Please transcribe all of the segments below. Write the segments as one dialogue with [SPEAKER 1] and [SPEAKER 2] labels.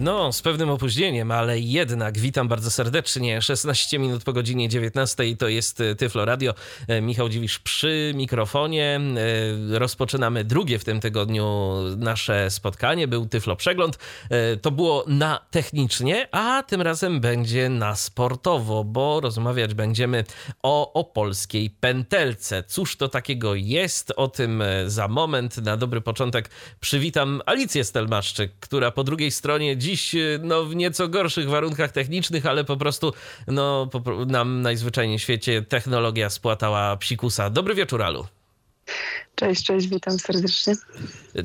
[SPEAKER 1] No, z pewnym opóźnieniem, ale jednak witam bardzo serdecznie. 16 minut po godzinie 19 to jest e, Tyflo Radio. E, Michał Dziwisz przy mikrofonie. E, rozpoczynamy drugie w tym tygodniu nasze spotkanie. Był Tyflo Przegląd. To było na technicznie, a tym razem będzie na sportowo, bo rozmawiać będziemy o opolskiej pętelce. Cóż to takiego jest? O tym za moment. Na dobry początek przywitam Alicję Stelmaszczyk, która po drugiej stronie dziś no, w nieco gorszych warunkach technicznych, ale po prostu no, po, nam najzwyczajniej w świecie technologia spłatała psikusa. Dobry wieczór, Alu.
[SPEAKER 2] Cześć, cześć, witam serdecznie.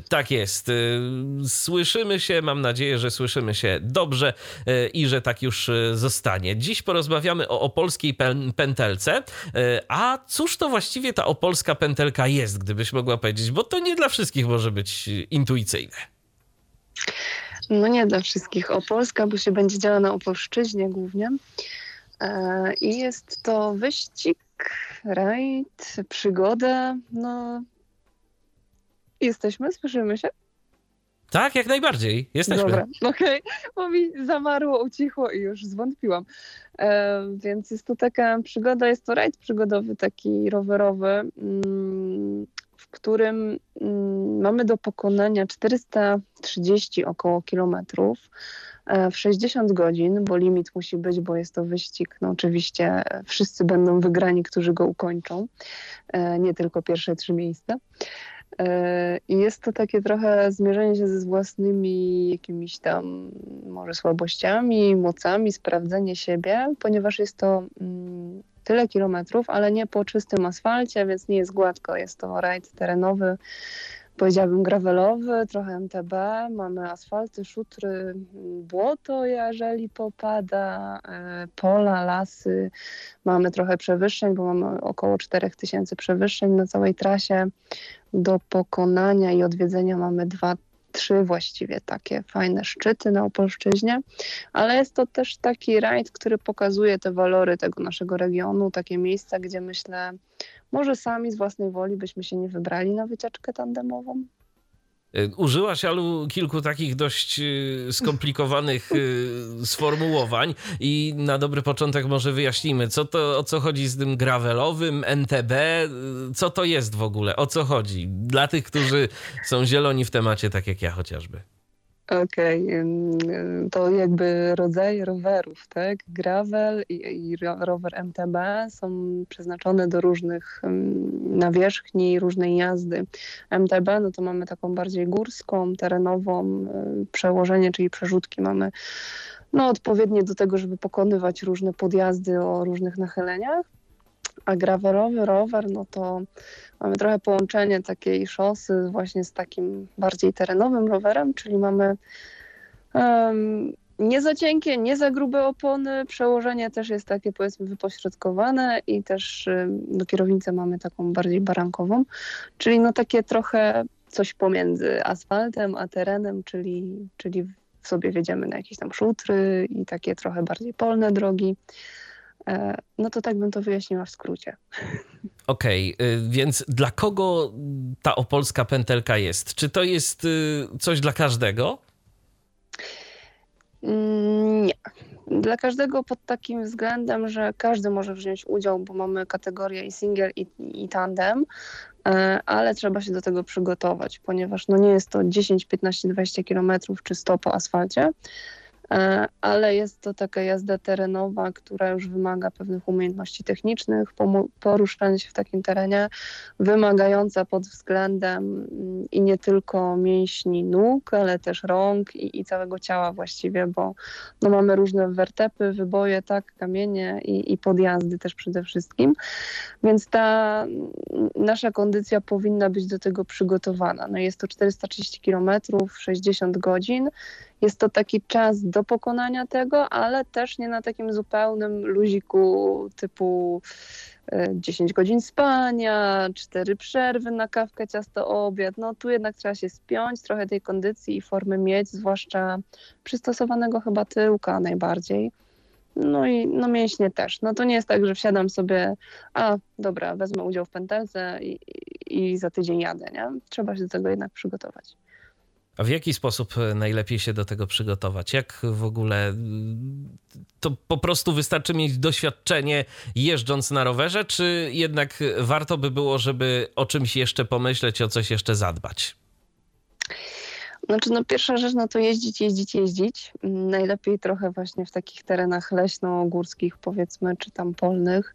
[SPEAKER 1] Tak jest. Y, słyszymy się, mam nadzieję, że słyszymy się dobrze y, i że tak już zostanie. Dziś porozmawiamy o opolskiej pętelce. A cóż to właściwie ta opolska pętelka jest, gdybyś mogła powiedzieć, bo to nie dla wszystkich może być intuicyjne.
[SPEAKER 2] No nie dla wszystkich. Opolska, bo się będzie działa na Opolszczyźnie głównie. E, I jest to wyścig, rajd, przygoda. No, jesteśmy, słyszymy się?
[SPEAKER 1] Tak, jak najbardziej. Jesteśmy.
[SPEAKER 2] Dobra, okej, okay. bo mi zamarło, ucichło i już zwątpiłam. E, więc jest to taka przygoda, jest to rajd przygodowy, taki rowerowy. Mm, którym mm, mamy do pokonania 430 około kilometrów e, w 60 godzin, bo limit musi być, bo jest to wyścig. No oczywiście wszyscy będą wygrani, którzy go ukończą, e, nie tylko pierwsze trzy miejsca. E, I jest to takie trochę zmierzenie się ze własnymi jakimiś tam może słabościami, mocami, sprawdzenie siebie, ponieważ jest to mm, tyle kilometrów, ale nie po czystym asfalcie, więc nie jest gładko. Jest to rajd terenowy, powiedziałabym gravelowy, trochę MTB. Mamy asfalty, szutry, błoto, jeżeli popada, e, pola, lasy. Mamy trochę przewyższeń, bo mamy około 4000 przewyższeń na całej trasie. Do pokonania i odwiedzenia mamy dwa trzy właściwie takie fajne szczyty na Opolszczyźnie, ale jest to też taki rajd, który pokazuje te walory tego naszego regionu, takie miejsca, gdzie myślę, może sami z własnej woli byśmy się nie wybrali na wycieczkę tandemową.
[SPEAKER 1] Y, użyłaś, Alu, kilku takich dość y, skomplikowanych y, sformułowań i na dobry początek może wyjaśnijmy, co to, o co chodzi z tym gravelowym, NTB, co to jest w ogóle, o co chodzi? Dla tych, którzy są zieloni w temacie, tak jak ja chociażby.
[SPEAKER 2] Okej, okay. to jakby rodzaje rowerów, tak? Gravel i, i, rower MTB są przeznaczone do różnych nawierzchni, różnej jazdy. MTB, no to mamy taką bardziej górską, terenową, przełożenie, czyli przerzutki mamy no, odpowiednie do tego, żeby pokonywać różne podjazdy o różnych nachyleniach. A gravelowy rower, no to mamy trochę połączenie takiej szosy właśnie z takim bardziej terenowym rowerem, czyli mamy um, nie za cienkie, nie za grube opony, przełożenie też jest takie powiedzmy wypośrodkowane i też no, kierownicę mamy taką bardziej barankową, czyli no takie trochę coś pomiędzy asfaltem a terenem, czyli, czyli sobie wiedziemy na jakieś tam szutry i takie trochę bardziej polne drogi. E, no to tak bym to wyjaśniła w skrócie.
[SPEAKER 1] Okej, okay, więc dla kogo ta opolska pętelka jest? Czy to jest y, coś dla każdego?
[SPEAKER 2] Mm, nie. Dla każdego pod takim względem, że każdy może wziąć udział, bo mamy kategorię i single i, i tandem, e, ale trzeba się do tego przygotować, ponieważ no nie jest to 10, 15, 20 kilometrów czy 100 po asfalcie, ale jest to taka jazda terenowa, która już wymaga pewnych umiejętności technicznych, poruszania się w takim terenie, wymagająca pod względem mm, i nie tylko mięśni nóg, ale też rąk i, i całego ciała właściwie, bo no, mamy różne wertepy, wyboje, tak, kamienie i, i podjazdy też przede wszystkim, więc ta mm, nasza kondycja powinna być do tego przygotowana. No jest to 430 km, 60 godzin jest to taki czas do pokonania tego, ale też nie na takim zupełnym luziku typu 10 e, godzin spania, 4 przerwy na kawkę, ciasto, obiad. No tu jednak trzeba się spiąć, trochę tej kondycji i formy mieć, zwłaszcza przystosowanego chyba tyłka najbardziej. No i no mięśnie też. No to nie jest tak, że wsiadam sobie, a dobra, wezmę udział w pętelce i, i za tydzień jadę, nie? Trzeba się do tego jednak przygotować.
[SPEAKER 1] A w jaki sposób e, najlepiej się do tego przygotować? Jak w ogóle to po prostu wystarczy mieć doświadczenie jeżdżąc na rowerze, czy jednak warto by było, żeby o czymś jeszcze pomyśleć, o coś jeszcze zadbać?
[SPEAKER 2] Znaczy, no pierwsza rzecz, no to jeździć, jeździć, jeździć. Najlepiej trochę właśnie w takich terenach leśno-górskich, powiedzmy, czy tam polnych.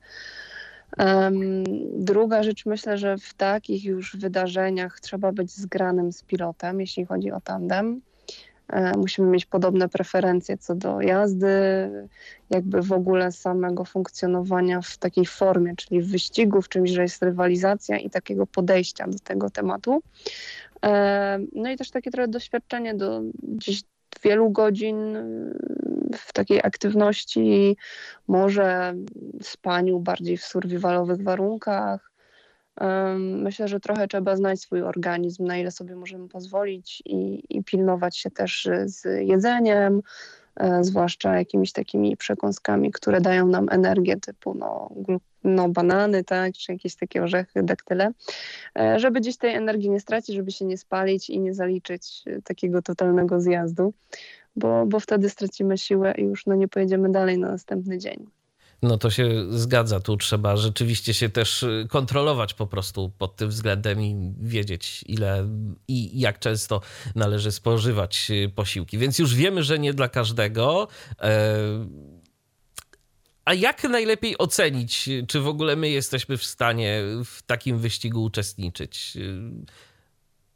[SPEAKER 2] Druga rzecz, myślę, że w takich już wydarzeniach trzeba być zgranym z pilotem, jeśli chodzi o tandem. E, musimy mieć podobne preferencje co do jazdy, jakby w ogóle samego funkcjonowania w takiej formie, czyli w wyścigu, w czymś, że jest rywalizacja i takiego podejścia do tego tematu. E, no i też takie trochę doświadczenie do gdzieś wielu godzin w takiej aktywności, może spaniu bardziej w survivalowych warunkach. Myślę, że trochę trzeba znać swój organizm, na ile sobie możemy pozwolić i, i pilnować się też z jedzeniem, e, zwłaszcza jakimiś takimi przekąskami, które dają nam energię typu no, no, banany, tak, czy jakieś takie orzechy, daktyle, e, żeby gdzieś tej energii nie stracić, żeby się nie spalić i nie zaliczyć takiego totalnego zjazdu bo, bo wtedy stracimy siłę i już no, nie pojedziemy dalej na następny dzień.
[SPEAKER 1] No to się zgadza. Tu trzeba rzeczywiście się też kontrolować po prostu pod tym względem i wiedzieć, ile i jak często należy spożywać posiłki. Więc już wiemy, że nie dla każdego. E, a jak najlepiej ocenić, czy w ogóle my jesteśmy w stanie w takim wyścigu uczestniczyć?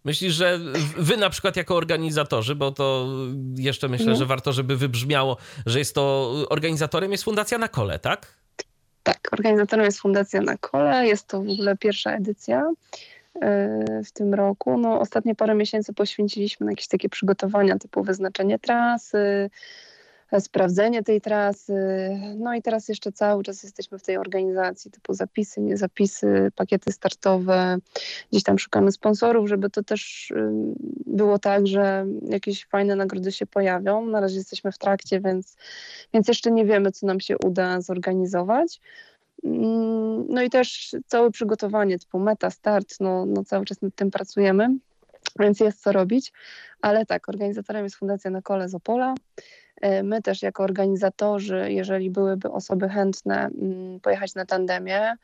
[SPEAKER 1] Myślisz, że wy na przykład jako organizatorzy, bo to jeszcze myślę, mhm. że warto, żeby wybrzmiało, że jest to organizatorem jest Fundacja na Kole, tak?
[SPEAKER 2] Tak, organizatorem jest Fundacja na Kole. Jest to w ogóle pierwsza edycja e, w tym roku. No, ostatnie parę miesięcy poświęciliśmy na jakieś takie przygotowania typu wyznaczenie trasy, sprawdzenie tej trasy. No i teraz jeszcze cały czas jesteśmy w tej organizacji typu zapisy, nie zapisy, pakiety startowe. Gdzieś tam szukamy sponsorów, żeby to też było tak, że jakieś fajne nagrody się pojawią. Na razie jesteśmy w trakcie, więc, więc jeszcze nie wiemy, co nam się uda zorganizować. Mm, no i też całe przygotowanie typu meta, start, no, no cały czas nad tym pracujemy, więc jest co robić. Ale tak, organizatorem jest Fundacja na Kole z Opola. E, my też jako organizatorzy, jeżeli byłyby osoby chętne mm, pojechać na tandemie,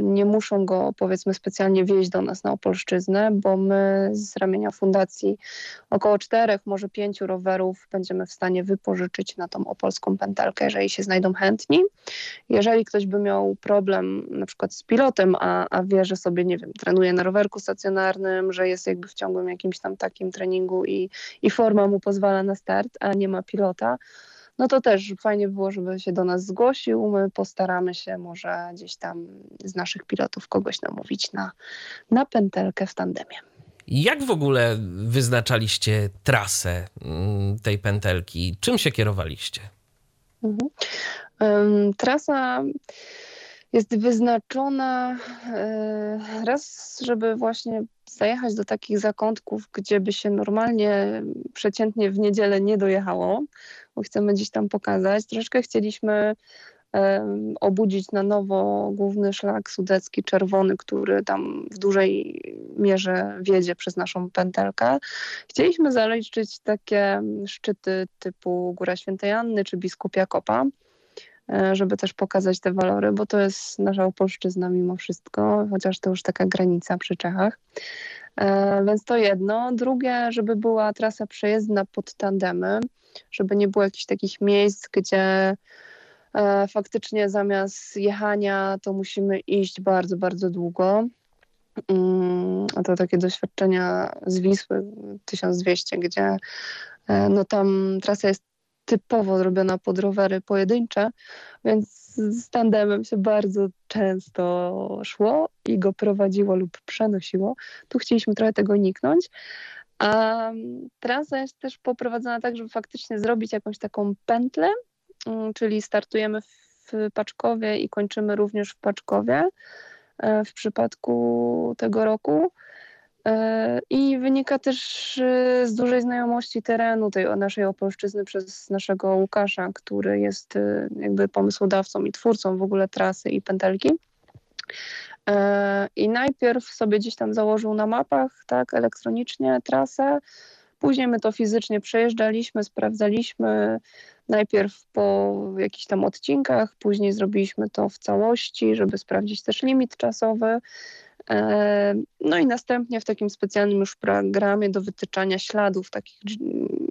[SPEAKER 2] nie muszą go powiedzmy specjalnie wieźć do nas na Opolszczyznę, bo my z ramienia fundacji około czterech, może pięciu rowerów będziemy w stanie wypożyczyć na tą opolską pętelkę, jeżeli się znajdą chętni. Jeżeli ktoś by miał problem na przykład z pilotem, a, a wie, że sobie, nie wiem, trenuje na rowerku stacjonarnym, że jest jakby w ciągłym jakimś tam takim treningu i, i forma mu pozwala na start, a nie ma pilota, no to też fajnie było, żeby się do nas zgłosił. My postaramy się może gdzieś tam z naszych pilotów kogoś namówić na, na pętelkę w tandemie.
[SPEAKER 1] Jak w ogóle wyznaczaliście trasę mm, tej pętelki? Czym się kierowaliście? Mhm.
[SPEAKER 2] Um, trasa jest wyznaczona e, raz, żeby właśnie zajechać do takich zakątków, gdzie by się normalnie, przeciętnie w niedzielę nie dojechało, bo chcemy gdzieś tam pokazać. Troszeczkę chcieliśmy um, obudzić na nowo główny szlak sudecki czerwony, który tam w dużej mierze wiedzie przez naszą pętelkę. Chcieliśmy zaliczyć takie szczyty typu Góra Świętej Anny czy Biskupia Kopa e, żeby też pokazać te walory, bo to jest nasza opolszczyzna mimo wszystko, chociaż to już taka granica przy Czechach. E, więc to jedno. Drugie, żeby była trasa przejezdna pod tandemy, żeby nie było jakichś takich miejsc, gdzie e, faktycznie zamiast jechania to musimy iść bardzo, bardzo długo. Mm, a to takie doświadczenia z Wisły 1200, gdzie e, no tam trasa jest typowo zrobiona pod rowery pojedyncze, więc z tandemem się bardzo często szło i go prowadziło lub przenosiło. Tu chcieliśmy trochę tego niknąć. A trasa jest też poprowadzona tak, żeby faktycznie zrobić jakąś taką pętlę, mm, czyli startujemy w Paczkowie i kończymy również w Paczkowie e, w przypadku tego roku. I wynika też z dużej znajomości terenu tej naszej Opolszczyzny przez naszego Łukasza, który jest jakby pomysłodawcą i twórcą w ogóle trasy i pętelki. I najpierw sobie gdzieś tam założył na mapach, tak, elektronicznie trasę. Później my to fizycznie przejeżdżaliśmy, sprawdzaliśmy najpierw po jakichś tam odcinkach, później zrobiliśmy to w całości, żeby sprawdzić też limit czasowy. E, no i następnie w takim specjalnym już programie do wytyczania śladów takich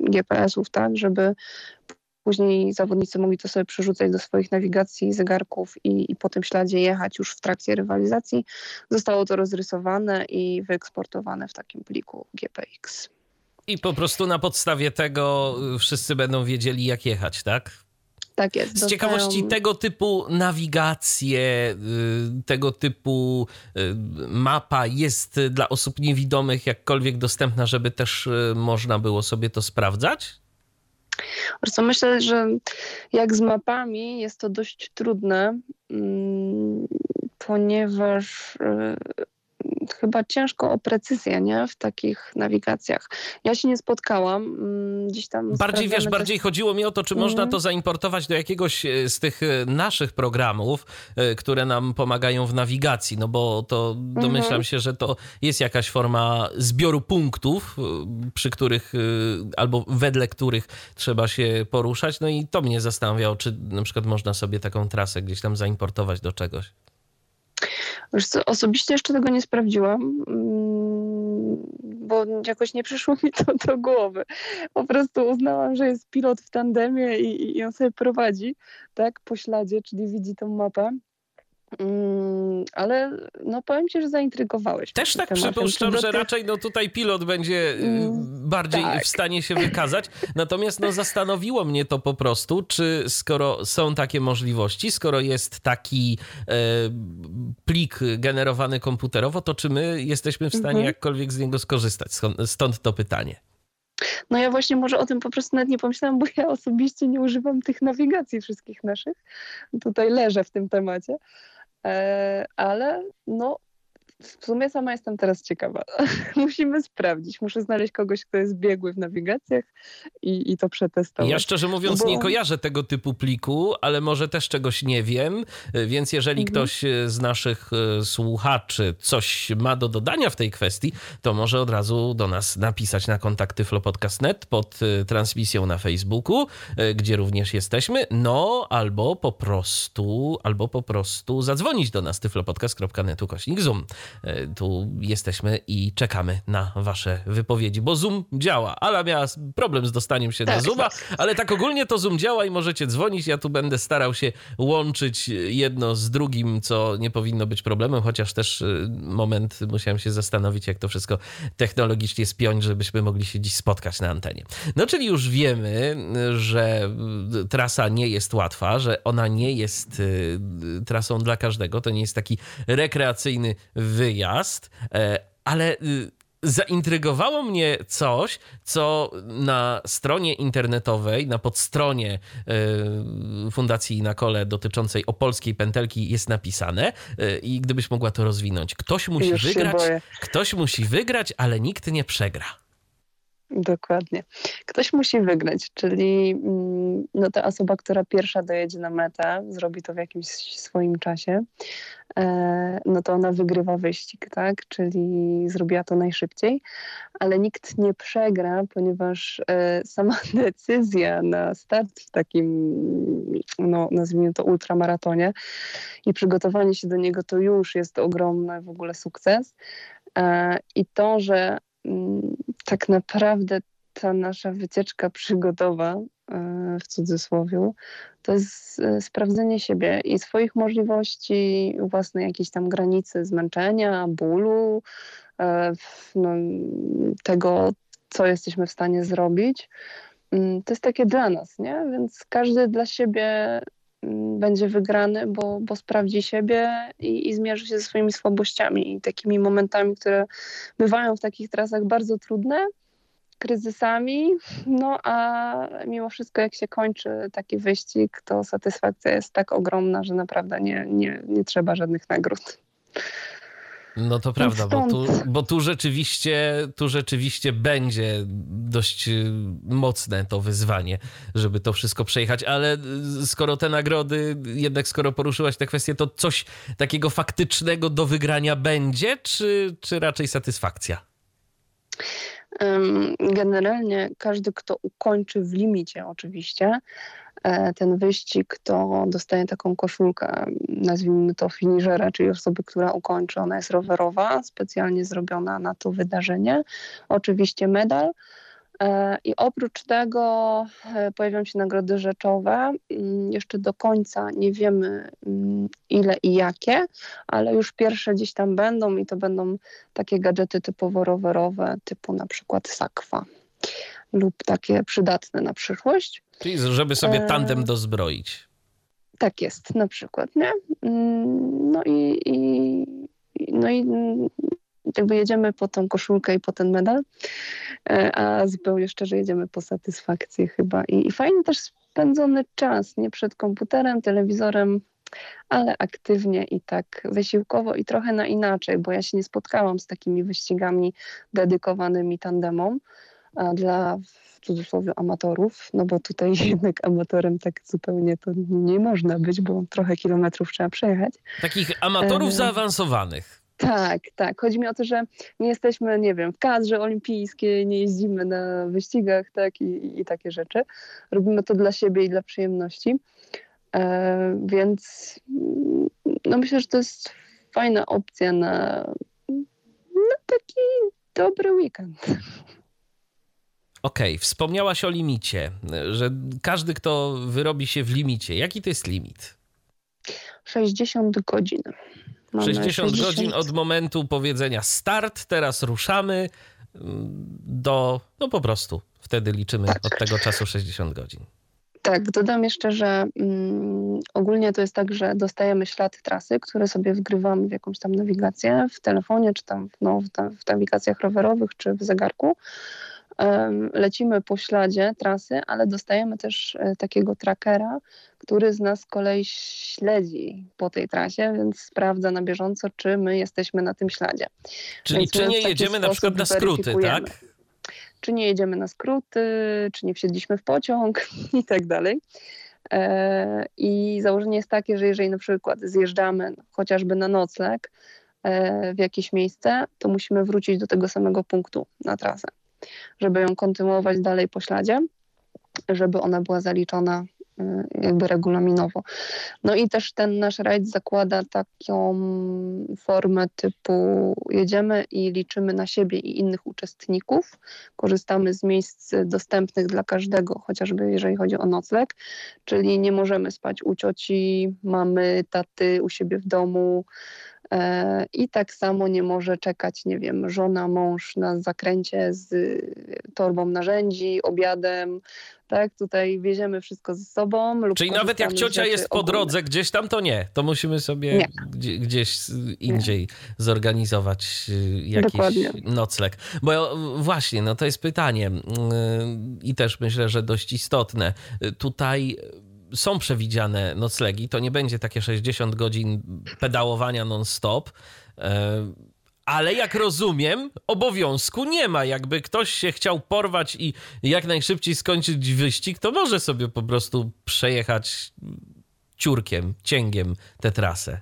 [SPEAKER 2] GPS-ów, tak, żeby Później zawodnicy mogli to sobie przerzucać do swoich nawigacji, zegarków i, i po tym śladzie jechać już w trakcie rywalizacji. Zostało to rozrysowane i wyeksportowane w takim pliku GPX.
[SPEAKER 1] I po prostu na podstawie tego wszyscy będą wiedzieli, jak jechać, tak?
[SPEAKER 2] Tak jest.
[SPEAKER 1] Z ciekawości tego typu nawigacje, y, tego typu y, mapa jest dla osób niewidomych jakkolwiek dostępna, żeby też y, można było sobie to sprawdzać?
[SPEAKER 2] Co myślę, że jak z mapami jest to dość trudne, mm, ponieważ chyba ciężko o precyzję, nie? W takich nawigacjach. Ja się nie spotkałam. Mm, gdzieś tam.
[SPEAKER 1] Bardziej wiesz, też... bardziej chodziło mi o to, czy mm. można to zaimportować do jakiegoś e, z tych e, naszych programów, e, które nam pomagają w nawigacji, no bo to domyślam mm -hmm. się, że to jest jakaś forma zbioru punktów, przy których albo wedle których trzeba się poruszać. No i to mnie zastanawiało, czy na przykład można sobie taką trasę gdzieś tam zaimportować do czegoś.
[SPEAKER 2] Co, osobiście jeszcze tego nie sprawdziłam, mm, bo jakoś nie przyszło mi to do głowy. Po prostu uznałam, że jest pilot w tandemie i, i on sobie prowadzi, tak, po śladzie, czyli widzi tą mapę. Mm, ale no powiem ci, że zaintrygowałeś.
[SPEAKER 1] Też tak tematem. przypuszczam, że raczej no tutaj pilot będzie y, mm, bardziej tak. w stanie się wykazać. Natomiast no zastanowiło mnie to po prostu, czy skoro są takie możliwości, skoro jest taki e, plik generowany komputerowo, to czy my jesteśmy w stanie mhm. jakkolwiek z niego skorzystać? Stąd to pytanie.
[SPEAKER 2] No ja właśnie może o tym po prostu nawet nie pomyślałam, bo ja osobiście nie używam tych nawigacji wszystkich naszych. Tutaj leżę w tym temacie. E, ale no w sumie sama jestem teraz ciekawa. Musimy sprawdzić. Muszę znaleźć kogoś, kto jest biegły w nawigacjach i, i to przetestować.
[SPEAKER 1] Ja szczerze mówiąc bo... nie kojarzę tego typu pliku, ale może też czegoś nie wiem, więc jeżeli mhm. ktoś z naszych e, słuchaczy coś ma do dodania w tej kwestii, to może od razu do nas napisać na kontakty flopodcast.net pod e, transmisją na Facebooku, e, gdzie również jesteśmy, no albo po prostu, albo po prostu zadzwonić do nas tyflopodcast.net ukośnik Zoom. E, tu jesteśmy i czekamy na wasze wypowiedzi, bo Zoom działa. Ala miała problem z dostaniem się tak, na Zooma, tak. ale tak ogólnie to Zoom działa i możecie dzwonić. Ja tu będę starał się łączyć jedno z drugim, co nie powinno być problemem, chociaż też e, moment musiałem się zastanowić, jak to wszystko technologicznie spiąć, żebyśmy mogli się dziś spotkać na antenie. No czyli już wiemy, że trasa nie jest łatwa, że ona nie jest e, trasą dla każdego. To nie jest taki rekreacyjny wyjazd, e, ale y, zaintrygowało mnie coś, co na stronie internetowej, na podstronie e, Fundacji na kole dotyczącej opolskiej pętelki jest napisane e, i gdybyś mogła to rozwinąć. Ktoś musi Już wygrać, ktoś musi wygrać, ale nikt nie przegra.
[SPEAKER 2] Dokładnie. Ktoś musi wygrać, czyli mm, no, ta osoba, która pierwsza dojedzie na metę, zrobi to w jakimś swoim czasie, e, no to ona wygrywa wyścig, tak? Czyli zrobiła to najszybciej, ale nikt nie przegra, ponieważ e, sama decyzja na start w takim, no nazwijmy to ultramaratonie i przygotowanie się do niego to już jest ogromny w ogóle sukces. E, I to, że tak naprawdę ta nasza wycieczka przygodowa, e, w cudzysłowie, to jest e, sprawdzenie siebie i swoich możliwości, własnej jakiejś tam granicy zmęczenia, bólu, e, no, tego, co jesteśmy w stanie zrobić. Mm, to jest takie dla nas, nie? Więc każdy dla siebie będzie wygrany, bo, bo sprawdzi siebie i, i zmierzy się ze swoimi słabościami i takimi momentami, które bywają w takich trasach bardzo trudne, kryzysami, no a mimo wszystko jak się kończy taki wyścig, to satysfakcja jest tak ogromna, że naprawdę nie, nie, nie trzeba żadnych nagród.
[SPEAKER 1] No to prawda, bo tu, bo tu rzeczywiście, tu rzeczywiście będzie dość y, mocne to wyzwanie, żeby to wszystko przejechać, ale y, skoro te nagrody, jednak skoro poruszyłaś tę kwestię, to coś takiego faktycznego do wygrania będzie, czy, czy raczej satysfakcja?
[SPEAKER 2] Generalnie każdy, kto ukończy w limicie oczywiście, E, ten wyścig, to dostaje taką koszulkę, nazwijmy to finiżera, czyli osoby, która ukończy. Ona jest rowerowa, specjalnie zrobiona na to wydarzenie. Oczywiście medal. E, I oprócz tego e, pojawią się nagrody rzeczowe. Mm, jeszcze do końca nie wiemy mm, ile i jakie, ale już pierwsze gdzieś tam będą i to będą takie gadżety typowo rowerowe, typu na przykład sakwa lub takie przydatne na przyszłość.
[SPEAKER 1] Czyli żeby sobie e, tandem dozbroić.
[SPEAKER 2] Tak jest, na przykład, nie? Mm, no i, i, no i jakby jedziemy po tą koszulkę i po ten medal, e, a zupełnie szczerze jedziemy po satysfakcję chyba. I, i fajnie też spędzony czas, nie przed komputerem, telewizorem, ale aktywnie i tak wysiłkowo i trochę na inaczej, bo ja się nie spotkałam z takimi wyścigami dedykowanymi tandemom dla w cudzysłowie amatorów, no bo tutaj jednak amatorem tak zupełnie to nie można być, bo trochę kilometrów trzeba przejechać.
[SPEAKER 1] Takich amatorów e... zaawansowanych.
[SPEAKER 2] Tak, tak. Chodzi mi o to, że nie jesteśmy, nie wiem, w kadrze olimpijskiej, nie jeździmy na wyścigach, tak, i, i takie rzeczy. Robimy to dla siebie i dla przyjemności. E, więc no myślę, że to jest fajna opcja na, na taki dobry weekend.
[SPEAKER 1] Okej, okay, wspomniałaś o limicie, że każdy, kto wyrobi się w limicie. Jaki to jest limit?
[SPEAKER 2] 60 godzin.
[SPEAKER 1] Mamy 60, 60 godzin od momentu powiedzenia start, teraz ruszamy do, no po prostu, wtedy liczymy tak. od tego czasu 60 godzin.
[SPEAKER 2] Tak, dodam jeszcze, że mm, ogólnie to jest tak, że dostajemy ślad trasy, które sobie wgrywamy w jakąś tam nawigację w telefonie, czy tam no, w, w nawigacjach rowerowych, czy w zegarku lecimy po śladzie trasy, ale dostajemy też e, takiego trackera, który z nas z kolei śledzi po tej trasie, więc sprawdza na bieżąco, czy my jesteśmy na tym śladzie.
[SPEAKER 1] Czyli więc czy nie jedziemy na przykład na skróty, tak?
[SPEAKER 2] Czy nie jedziemy na skróty, czy nie wsiedliśmy w pociąg i tak dalej. E, I założenie jest takie, że jeżeli na przykład zjeżdżamy chociażby na nocleg e, w jakieś miejsce, to musimy wrócić do tego samego punktu na trasę żeby ją kontynuować dalej po śladzie, żeby ona była zaliczona y, jakby regulaminowo. No i też ten nasz rajd zakłada taką formę typu jedziemy i liczymy na siebie i innych uczestników, korzystamy z miejsc dostępnych dla każdego, chociażby jeżeli chodzi o nocleg, czyli nie możemy spać u cioci, mamy, taty, u siebie w domu, I tak samo nie może czekać, nie wiem, żona, mąż na zakręcie z torbą narzędzi, obiadem. Tak, tutaj wieziemy wszystko ze sobą.
[SPEAKER 1] Czyli nawet jak ciocia jest po ogólne. drodze gdzieś tam, to nie. To musimy sobie gdzieś indziej nie. zorganizować y, jakiś Dokładnie. nocleg. Bo właśnie, no to jest pytanie y, i też myślę, że dość istotne. Tutaj są przewidziane noclegi. To nie będzie takie 60 godzin pedałowania non-stop. E, ale jak rozumiem, obowiązku nie ma. Jakby ktoś się chciał porwać i jak najszybciej skończyć wyścig, to może sobie po prostu przejechać ciurkiem, cięgiem tę trasę.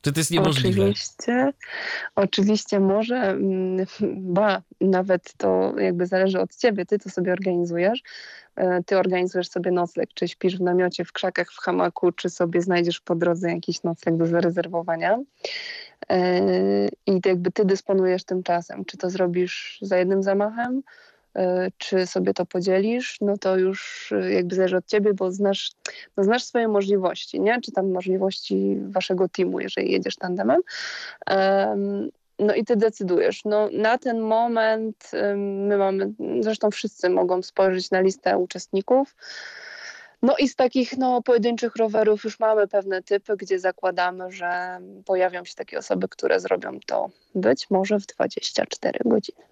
[SPEAKER 1] Czy to jest niemożliwe?
[SPEAKER 2] Oczywiście, oczywiście może, mm, ba, nawet to jakby zależy od ciebie, ty to sobie organizujesz. E, ty organizujesz sobie nocleg, czy śpisz w namiocie, w krzakach, w hamaku, czy sobie znajdziesz po drodze jakiś nocleg do zarezerwowania. E, I jakby ty dysponujesz tym czasem. Czy to zrobisz za jednym zamachem, czy sobie to podzielisz, no to już jakby zależy od ciebie, bo znasz, no znasz swoje możliwości, nie? Czy tam możliwości waszego teamu, jeżeli jedziesz tandemem. No i ty decydujesz. No, na ten moment my mamy, zresztą wszyscy mogą spojrzeć na listę uczestników. No i z takich no, pojedynczych rowerów już mamy pewne typy, gdzie zakładamy, że pojawią się takie osoby, które zrobią to być może w 24 godziny.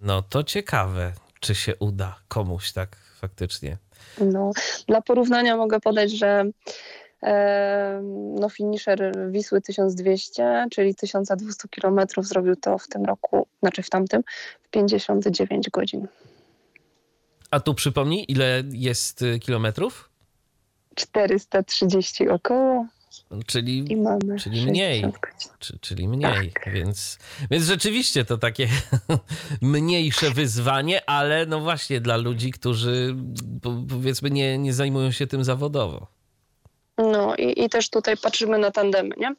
[SPEAKER 1] No to ciekawe, czy się uda komuś tak faktycznie.
[SPEAKER 2] No, dla porównania mogę podać, że No, finisher Wisły 1200, czyli 1200 km zrobił to w tym roku, znaczy w tamtym, w 59 godzin.
[SPEAKER 1] A tu przypomnij, ile jest y, kilometrów?
[SPEAKER 2] 430 około.
[SPEAKER 1] Czyli, czyli mniej. Czy, czyli mniej, tak. więc, więc rzeczywiście to takie mniejsze wyzwanie, ale no właśnie dla ludzi, którzy powiedzmy nie, nie zajmują się tym zawodowo.
[SPEAKER 2] No i, i też tutaj patrzymy na tandemy, nie?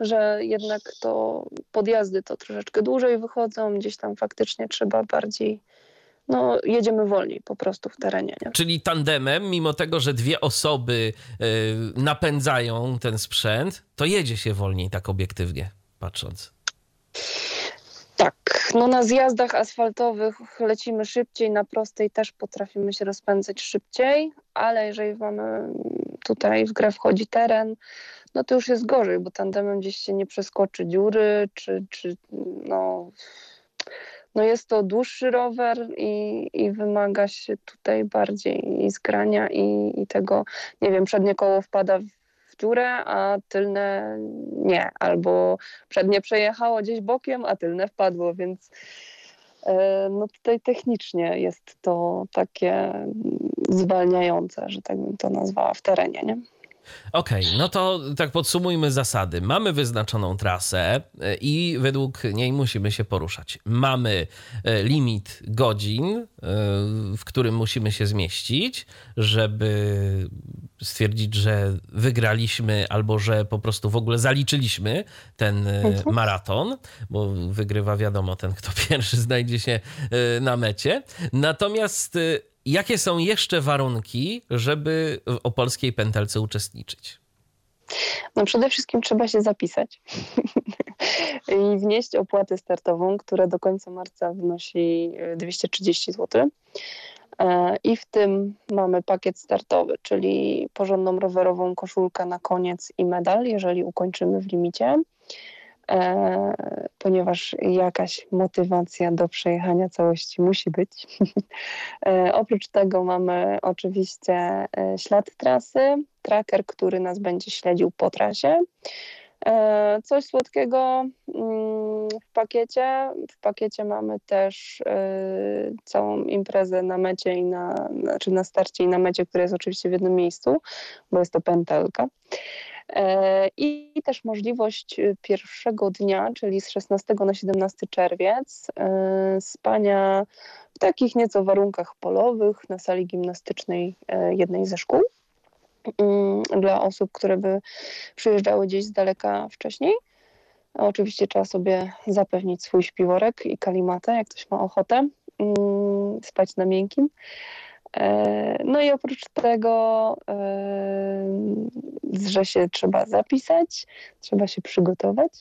[SPEAKER 2] że jednak to podjazdy to troszeczkę dłużej wychodzą, gdzieś tam faktycznie trzeba bardziej no, jedziemy wolniej po prostu w terenie. Nie?
[SPEAKER 1] Czyli tandemem, mimo tego, że dwie osoby y, napędzają ten sprzęt, to jedzie się wolniej, tak obiektywnie patrząc.
[SPEAKER 2] Tak, no na zjazdach asfaltowych lecimy szybciej, na prostej też potrafimy się rozpędzać szybciej, ale jeżeli mamy tutaj w grę wchodzi teren, no to już jest gorzej, bo tandemem gdzieś się nie przeskoczy dziury, czy, czy no no jest to dłuższy rower i, i wymaga się tutaj bardziej i zgrania i, i tego, nie wiem, przednie koło wpada w dziurę, a tylne nie, albo przednie przejechało gdzieś bokiem, a tylne wpadło, więc e, no tutaj technicznie jest to takie zwalniające, że tak bym to nazwała w terenie, nie?
[SPEAKER 1] Okej, okay, no to tak podsumujmy zasady. Mamy wyznaczoną trasę e, i według niej musimy się poruszać. Mamy e, limit godzin, e, w którym musimy się zmieścić, żeby stwierdzić, że wygraliśmy albo że po prostu w ogóle zaliczyliśmy ten mhm. maraton, bo wygrywa wiadomo ten, kto pierwszy znajdzie się na mecie. Natomiast Jakie są jeszcze warunki, żeby w opolskiej pętelce uczestniczyć?
[SPEAKER 2] No przede wszystkim trzeba się zapisać i wnieść opłatę startową, która do końca marca wynosi 230 zł. E, I w tym mamy pakiet startowy, czyli porządną rowerową koszulkę na koniec i medal, jeżeli ukończymy w limicie. E, ponieważ jakaś motywacja do przejechania całości musi być. E, oprócz tego mamy oczywiście e, ślad trasy, tracker, który nas będzie śledził po trasie. Coś słodkiego mm, w pakiecie. W pakiecie mamy też całą imprezę na mecie i na, znaczy na starcie i na mecie, która jest oczywiście w jednym miejscu, bo jest to pętelka. E, I też możliwość y, pierwszego dnia, czyli z 16 na 17 czerwiec, e, spania w takich nieco warunkach polowych na sali gimnastycznej e, jednej ze szkół mm, dla osób, które by przyjeżdżały gdzieś z daleka wcześniej. Oczywiście trzeba sobie zapewnić swój śpiworek i kalimatę, jak ktoś ma ochotę mm, spać na miękkim. E, no i oprócz tego, e, że się trzeba zapisać, trzeba się przygotować.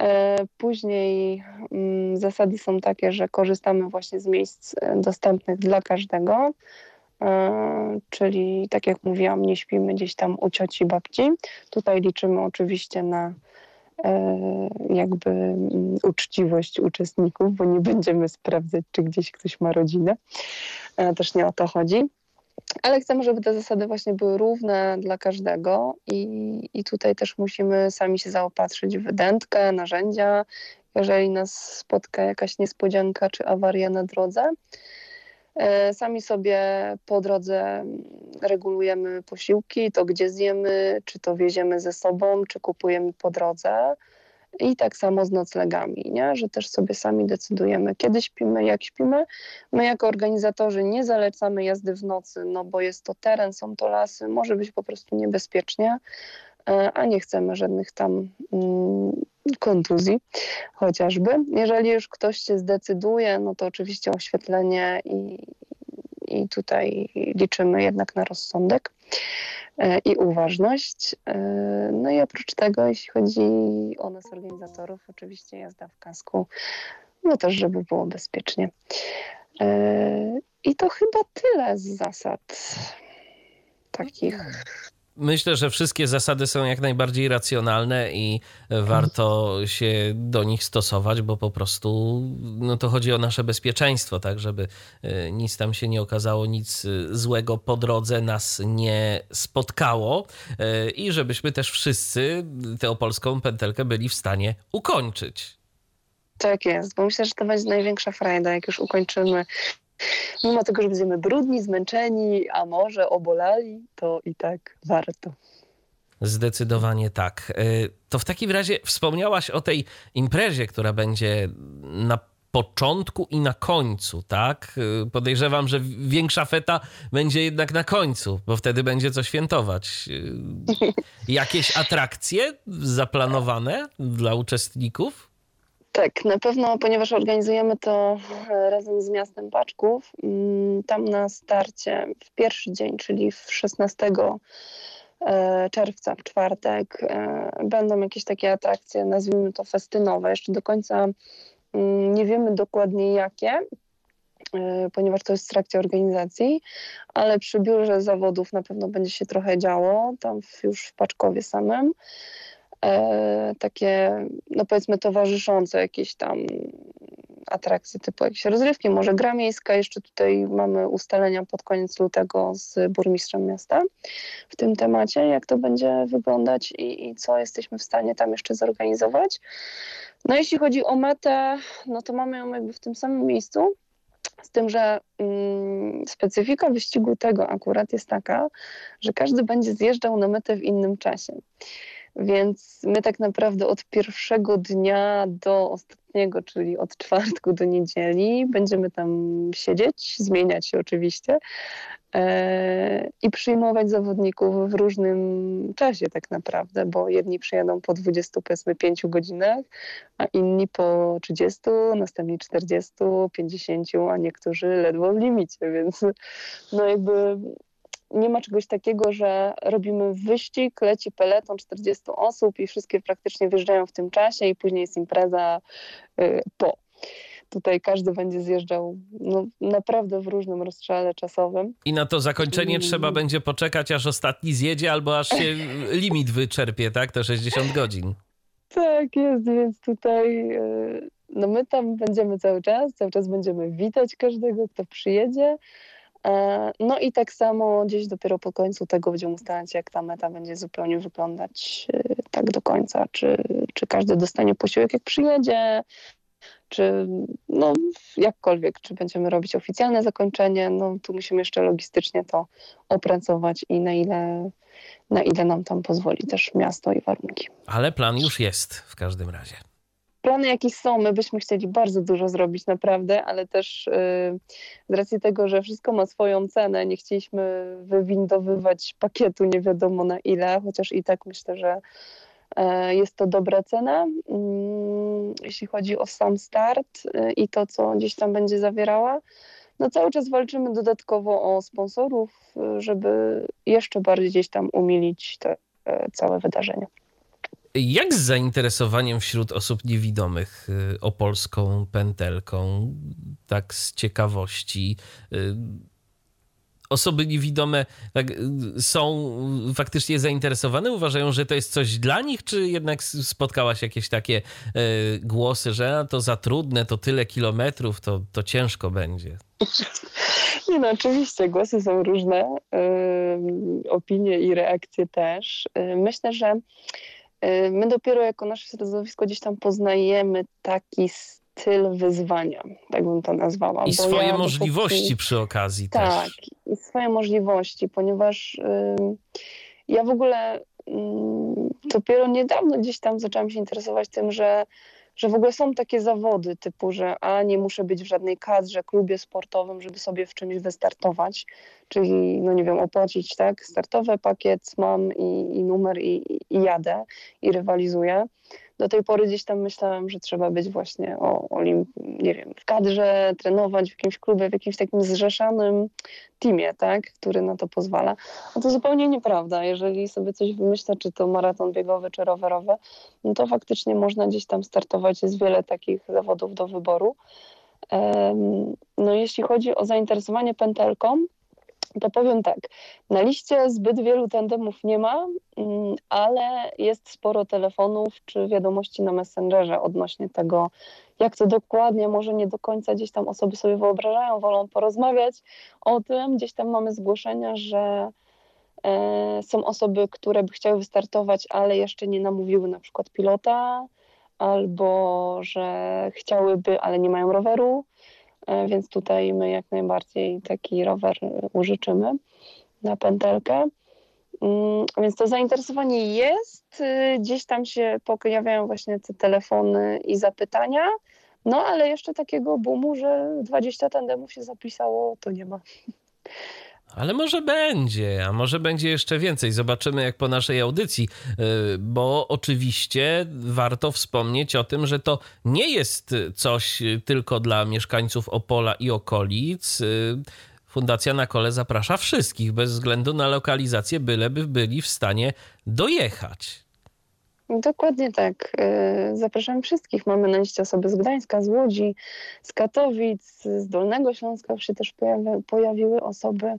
[SPEAKER 2] E, później mm, zasady są takie, że korzystamy właśnie z miejsc dostępnych dla każdego, czyli tak jak mówiłam, nie śpimy gdzieś tam u cioci, babci. Tutaj liczymy oczywiście na jakby mm, uczciwość uczestników, bo nie będziemy sprawdzać, czy gdzieś ktoś ma rodzinę. E, też nie o to chodzi. Ale chcemy, żeby te zasady właśnie były równe dla każdego i, i tutaj też musimy sami się zaopatrzyć w dętkę, narzędzia, jeżeli nas spotka jakaś niespodzianka czy awaria na drodze. E, sami sobie po drodze regulujemy posiłki, to gdzie zjemy, czy to wieziemy ze sobą, czy kupujemy po drodze. I tak samo z noclegami, nie? że też sobie sami decydujemy, kiedy śpimy, jak śpimy. My jako organizatorzy nie zalecamy jazdy w nocy, no bo jest to teren, są to lasy, może być po prostu niebezpiecznie, a nie chcemy żadnych tam mm, kontuzji chociażby. Jeżeli już ktoś się zdecyduje, no to oczywiście oświetlenie i, i tutaj liczymy jednak na rozsądek. E, i uważność. E, no i oprócz tego, jeśli chodzi o nas organizatorów, oczywiście jazda w kasku, no też, żeby było bezpiecznie. E, I to chyba tyle z zasad takich.
[SPEAKER 1] Myślę, że wszystkie zasady są jak najbardziej racjonalne i warto się do nich stosować, bo po prostu no to chodzi o nasze bezpieczeństwo, tak, żeby e, nic tam się nie okazało, nic e, złego po drodze nas nie spotkało e, i żebyśmy też wszyscy tę opolską pętelkę byli w stanie ukończyć.
[SPEAKER 2] Tak jest, bo myślę, że to będzie największa frajda, jak już ukończymy mimo tego, że będziemy brudni, zmęczeni, a może obolali, to i tak warto.
[SPEAKER 1] Zdecydowanie tak. E, to w takim razie wspomniałaś o tej imprezie, która będzie na początku i na końcu, tak? E, podejrzewam, że większa feta będzie jednak na końcu, bo wtedy będzie co świętować. E, jakieś atrakcje zaplanowane dla uczestników?
[SPEAKER 2] Tak, na pewno, ponieważ organizujemy to e, razem z miastem Paczków, mm, tam na starcie w pierwszy dzień, czyli w 16 e, czerwca, w czwartek, e, będą jakieś takie atrakcje, nazwijmy to festynowe. Jeszcze do końca mm, nie wiemy dokładnie jakie, ponieważ to jest w trakcie organizacji, ale przy biurze zawodów na pewno będzie się trochę działo, tam już w Paczkowie samym takie, no powiedzmy, towarzyszące jakieś tam atrakcje typu jakieś rozrywki, może gra miejska. Jeszcze tutaj mamy ustalenia pod koniec lutego z burmistrzem miasta w tym temacie, jak to będzie wyglądać i, i co jesteśmy w stanie tam jeszcze zorganizować. No jeśli chodzi o metę, no to mamy ją jakby w tym samym miejscu, z tym, że mm, specyfika wyścigu tego akurat jest taka, że każdy będzie zjeżdżał na metę w innym czasie. Więc my tak naprawdę od pierwszego dnia do ostatniego, czyli od czwartku do niedzieli, będziemy tam siedzieć, zmieniać się oczywiście e, i przyjmować zawodników w różnym czasie tak naprawdę, bo jedni przyjadą po 20, powiedzmy 5 godzinach, a inni po 30, następni 40, 50, a niektórzy ledwo w limicie, więc no jakby nie ma czegoś takiego, że robimy wyścig, leci peleton 40 osób i wszystkie praktycznie wjeżdżają w tym czasie i później jest impreza y, po. Tutaj każdy będzie zjeżdżał no, naprawdę w różnym rozstrzale czasowym.
[SPEAKER 1] I na to zakończenie trzeba będzie poczekać, aż ostatni zjedzie, albo aż się limit wyczerpie, tak? Te 60 godzin.
[SPEAKER 2] Tak jest, więc tutaj y, no my tam będziemy cały czas, cały czas będziemy witać każdego, kto przyjedzie. E, no i tak samo gdzieś dopiero po końcu tego będziemy ustalać, jak ta meta będzie zupełnie wyglądać e, tak do końca. Czy, czy każdy dostanie posiłek, jak przyjedzie, czy no jakkolwiek, czy będziemy robić oficjalne zakończenie, no tu musimy jeszcze logistycznie to opracować i na ile, na ile nam tam pozwoli też miasto i warunki.
[SPEAKER 1] Ale plan już jest w każdym razie
[SPEAKER 2] plany jakieś są, my byśmy chcieli bardzo dużo zrobić naprawdę, ale też yy, z racji tego, że wszystko ma swoją cenę, nie chcieliśmy wywindowywać pakietu nie wiadomo na ile, chociaż i tak myślę, że yy, jest to dobra cena, yy, jeśli chodzi o sam start y, i to, co gdzieś tam będzie zawierała. No cały czas walczymy dodatkowo o sponsorów, y, żeby jeszcze bardziej gdzieś tam umilić te y, całe wydarzenie.
[SPEAKER 1] Jak z zainteresowaniem wśród osób niewidomych y, opolską pętelką, tak z ciekawości? Y, osoby niewidome tak, y, są faktycznie zainteresowane, uważają, że to jest coś dla nich, czy jednak spotkałaś jakieś takie głosy, że to za trudne, to tyle kilometrów, to, to ciężko będzie?
[SPEAKER 2] Nie no, oczywiście głosy są różne, opinie i reakcje też. Myślę, że my dopiero jako nasze środowisko gdzieś tam poznajemy taki styl wyzwania, tak bym to nazwała.
[SPEAKER 1] I swoje ja możliwości dopóki... przy okazji
[SPEAKER 2] tak,
[SPEAKER 1] też.
[SPEAKER 2] Tak, i swoje możliwości, ponieważ ja w ogóle dopiero niedawno gdzieś tam zaczęłam się interesować tym, że że w ogóle są takie zawody typu, że a nie muszę być w żadnej kadrze, klubie sportowym, żeby sobie w czymś wystartować, czyli no nie wiem, opłacić tak, startowy pakiet mam i, i numer i, i jadę i rywalizuję do tej pory gdzieś tam myślałam, że trzeba być właśnie o, o nie wiem, w kadrze, trenować w jakimś klubie, w jakimś takim zrzeszanym teamie, tak, który na to pozwala. No to zupełnie nieprawda. Jeżeli sobie coś wymyślę, czy to maraton biegowy, czy rowerowy, no to faktycznie można gdzieś tam startować. Jest wiele takich zawodów do wyboru. No jeśli chodzi o zainteresowanie pętelką, to powiem tak, na liście zbyt wielu tandemów nie ma, mm, ale jest sporo telefonów czy wiadomości na Messengerze odnośnie tego, jak to dokładnie, może nie do końca gdzieś tam osoby sobie wyobrażają, wolą porozmawiać o tym. Gdzieś tam mamy zgłoszenia, że e, są osoby, które by chciały wystartować, ale jeszcze nie namówiły na przykład pilota, albo że chciałyby, ale nie mają roweru więc tutaj my jak najbardziej taki rower użyczymy na pętelkę. Mm, więc to zainteresowanie jest, y, gdzieś tam się pojawiają właśnie te telefony i zapytania, no ale jeszcze takiego boomu, że 20 tandemów się zapisało, to nie ma.
[SPEAKER 1] Ale może będzie, a może będzie jeszcze więcej. Zobaczymy jak po naszej audycji, y, bo oczywiście warto wspomnieć o tym, że to nie jest coś tylko dla mieszkańców Opola i okolic. Y, Fundacja na kole zaprasza wszystkich, bez względu na lokalizację, byleby byli w stanie dojechać.
[SPEAKER 2] Dokładnie tak. E, zapraszam wszystkich. Mamy na liście osoby z Gdańska, z Łodzi, z Katowic, z Dolnego Śląska się też pojawi, pojawiły osoby.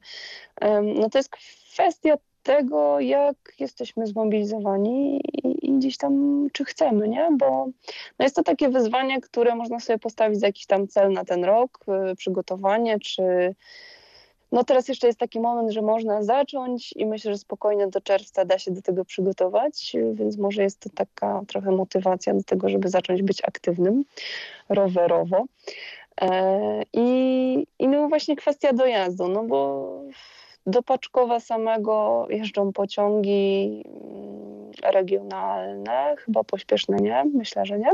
[SPEAKER 2] No to jest kwestia tego, jak jesteśmy zmobilizowani i, i gdzieś tam, czy chcemy, nie? Bo no jest to takie wyzwanie, które można sobie postawić za jakiś tam cel na ten rok, y, przygotowanie, czy no teraz jeszcze jest taki moment, że można zacząć i myślę, że spokojnie do czerwca da się do tego przygotować, więc może jest to taka trochę motywacja do tego, żeby zacząć być aktywnym rowerowo. E, I, i no właśnie kwestia dojazdu, no bo do Paczkowa samego jeżdżą pociągi mm, regionalne, chyba pośpieszne nie, myślę, że nie,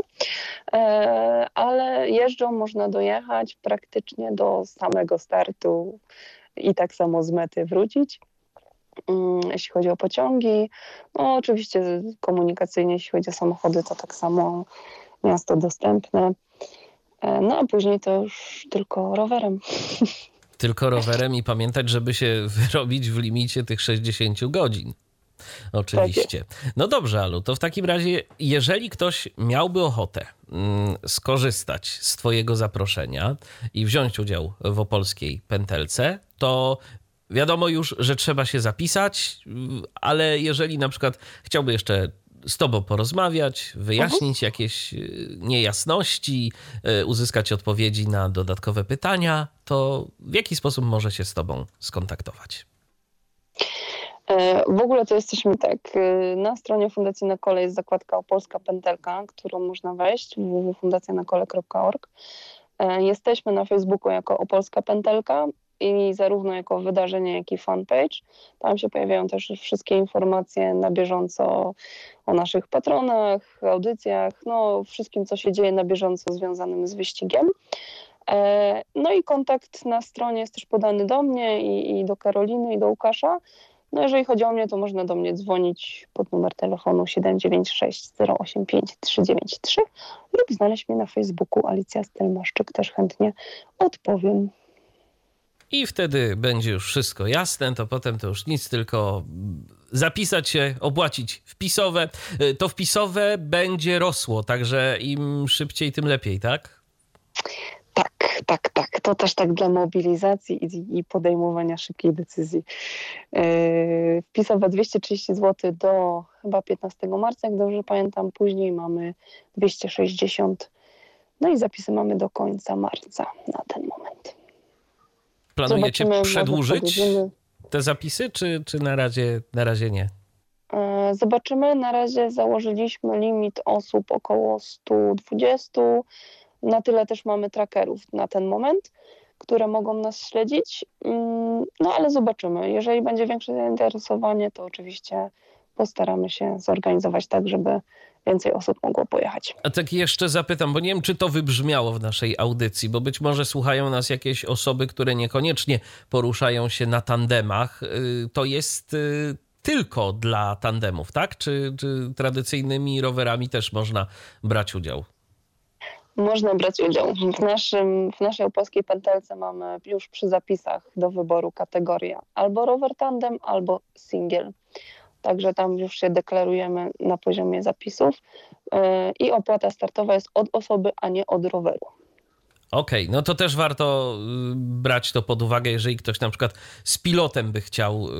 [SPEAKER 2] e, ale jeżdżą, można dojechać praktycznie do samego startu i tak samo z mety wrócić. Mm, jeśli chodzi o pociągi, no oczywiście komunikacyjnie, jeśli chodzi o samochody, to tak samo miasto dostępne. E, no a później to już tylko rowerem.
[SPEAKER 1] Tylko rowerem i pamiętać, żeby się wyrobić w limicie tych 60 godzin. Oczywiście. No dobrze, Alu, to w takim razie, jeżeli ktoś miałby ochotę mm, skorzystać z Twojego zaproszenia i wziąć udział w opolskiej pętelce, to wiadomo już, że trzeba się zapisać, ale jeżeli na przykład chciałby jeszcze z Tobą porozmawiać, wyjaśnić uh-huh. jakieś y, niejasności, y, uzyskać odpowiedzi na dodatkowe pytania, to w jaki sposób może się z Tobą skontaktować?
[SPEAKER 2] E, w ogóle to jesteśmy tak, e, na stronie Fundacji na Kole jest zakładka Opolska Pętelka, którą można wejść, www.fundacjanakole.org. E, jesteśmy na Facebooku jako Opolska Pętelka i zarówno jako wydarzenie, jak i fanpage. Tam się pojawiają też wszystkie informacje na bieżąco o naszych patronach, audycjach, no wszystkim, co się dzieje na bieżąco związanym z wyścigiem. No i kontakt na stronie jest też podany do mnie i, i do Karoliny i do Łukasza. No jeżeli chodzi o mnie, to można do mnie dzwonić pod numer telefonu 796 085 393 lub znaleźć mnie na Facebooku Alicja Stelmaszczyk, też chętnie odpowiem.
[SPEAKER 1] I wtedy będzie już wszystko jasne, to potem to już nic, tylko zapisać się, opłacić wpisowe. To wpisowe będzie rosło, także im szybciej, tym lepiej,
[SPEAKER 2] tak? Tak, tak. To też tak dla mobilizacji i, i podejmowania szybkiej decyzji. Yy, wpisowe 230 zł do chyba 15 marca, jak dobrze pamiętam. Później mamy 260. No i zapisy mamy do końca marca na ten moment.
[SPEAKER 1] Planujecie Zobaczymy, przedłużyć te zapisy, czy, czy na, razie, na razie nie?
[SPEAKER 2] Yy, zobaczymy. Na razie założyliśmy limit osób około 120 na tyle też mamy trackerów na ten moment, które mogą nas śledzić. Mm, no ale zobaczymy. Jeżeli będzie większe zainteresowanie, to oczywiście postaramy się zorganizować tak, żeby więcej osób mogło pojechać.
[SPEAKER 1] A tak jeszcze zapytam, bo nie wiem, czy to wybrzmiało w naszej audycji, bo być może słuchają nas jakieś osoby, które niekoniecznie poruszają się na tandemach. Y, to jest y, tylko dla tandemów, tak? Czy, czy tradycyjnymi rowerami też można brać udział?
[SPEAKER 2] Można brać udział. W, naszym, w naszej opolskiej pętelce mamy już przy zapisach do wyboru kategoria albo rower tandem, albo single. Także tam już się deklarujemy na poziomie zapisów yy, i opłata startowa jest od osoby, a nie od roweru.
[SPEAKER 1] Okej, okay, no to też warto y, brać to pod uwagę, jeżeli ktoś na przykład z pilotem by chciał y,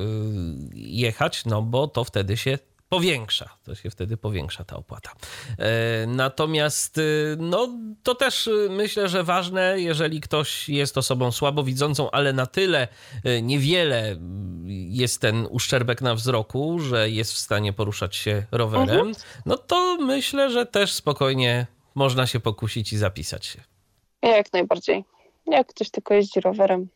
[SPEAKER 1] jechać, no bo to wtedy się powiększa. To się wtedy powiększa ta opłata. E, natomiast y, no, to też myślę, że ważne, jeżeli ktoś jest osobą słabowidzącą, ale na tyle niewiele jest ten uszczerbek na wzroku, że jest w stanie poruszać się rowerem, mhm. no to myślę, że też spokojnie można się pokusić i zapisać się.
[SPEAKER 2] Jak najbardziej. Jak ktoś tylko jeździ rowerem,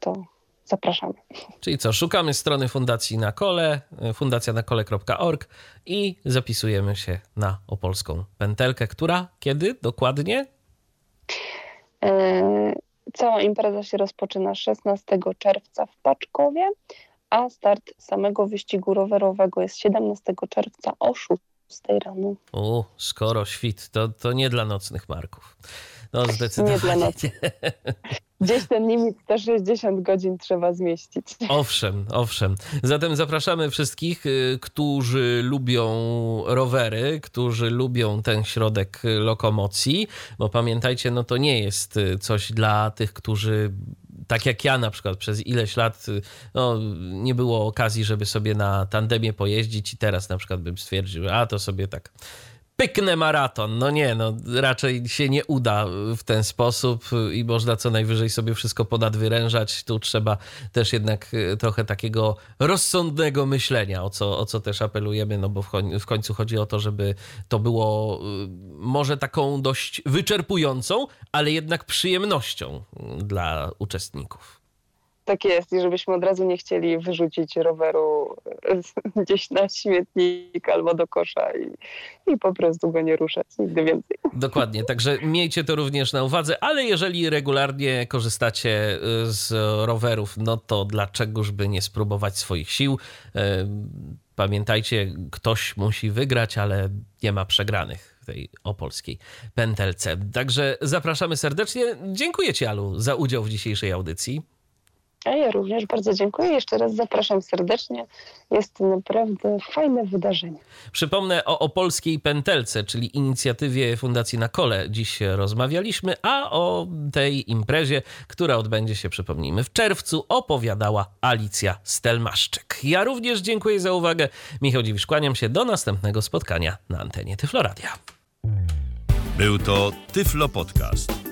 [SPEAKER 2] to zapraszamy.
[SPEAKER 1] Czyli co, szukamy strony Fundacji na Kole, fundacjanakole.org i zapisujemy się na opolską pętelkę, która kiedy dokładnie?
[SPEAKER 2] E, cała impreza się rozpoczyna 16 czerwca w Paczkowie, a start samego wyścigu rowerowego jest 17 czerwca o 6 rano.
[SPEAKER 1] O, skoro świt, to, to nie dla nocnych marków. No zdecydowanie.
[SPEAKER 2] Nie dla nocy. Gdzieś ten limit 160 godzin trzeba zmieścić.
[SPEAKER 1] Owszem, owszem. Zatem zapraszamy wszystkich, y, którzy lubią rowery, którzy lubią ten środek lokomocji, bo pamiętajcie, no to nie jest y, coś dla tych, którzy tak jak ja na przykład przez ileś lat y, no, nie było okazji, żeby sobie na tandemie pojeździć i teraz na przykład bym stwierdził, a to sobie tak pyknę maraton. No nie, no raczej się nie uda w ten sposób i można co najwyżej sobie wszystko ponadwyrężać. Tu trzeba też jednak e, trochę takiego rozsądnego myślenia, o co, o co też apelujemy, no bo w końcu chodzi o to, żeby to było e, może taką dość wyczerpującą, ale jednak przyjemnością dla uczestników
[SPEAKER 2] tak jest i żebyśmy od razu nie chcieli wyrzucić roweru gdzieś na śmietnik albo do kosza i, i po prostu go nie ruszać nigdy więcej.
[SPEAKER 1] Dokładnie, także miejcie to również na uwadze, ale jeżeli regularnie korzystacie y, z rowerów, no to dlaczegoż by nie spróbować swoich sił? Y, pamiętajcie, ktoś musi wygrać, ale nie ma przegranych w tej opolskiej pętelce. Także zapraszamy serdecznie. Dziękuję Ci, Alu, za udział w dzisiejszej audycji.
[SPEAKER 2] A ja również bardzo dziękuję. Jeszcze raz zapraszam serdecznie. Jest to naprawdę fajne wydarzenie.
[SPEAKER 1] Przypomnę o Opolskiej Pętelce, czyli inicjatywie Fundacji Na Kole. Dziś rozmawialiśmy, a o tej imprezie, która odbędzie się, przypomnijmy, w czerwcu, opowiadała Alicja Stelmaszczyk. Ja również dziękuję za uwagę. Michał Dziwisz, kłaniam się. Do następnego spotkania na antenie Tyfloradia.
[SPEAKER 3] Był to Tyflo Podcast.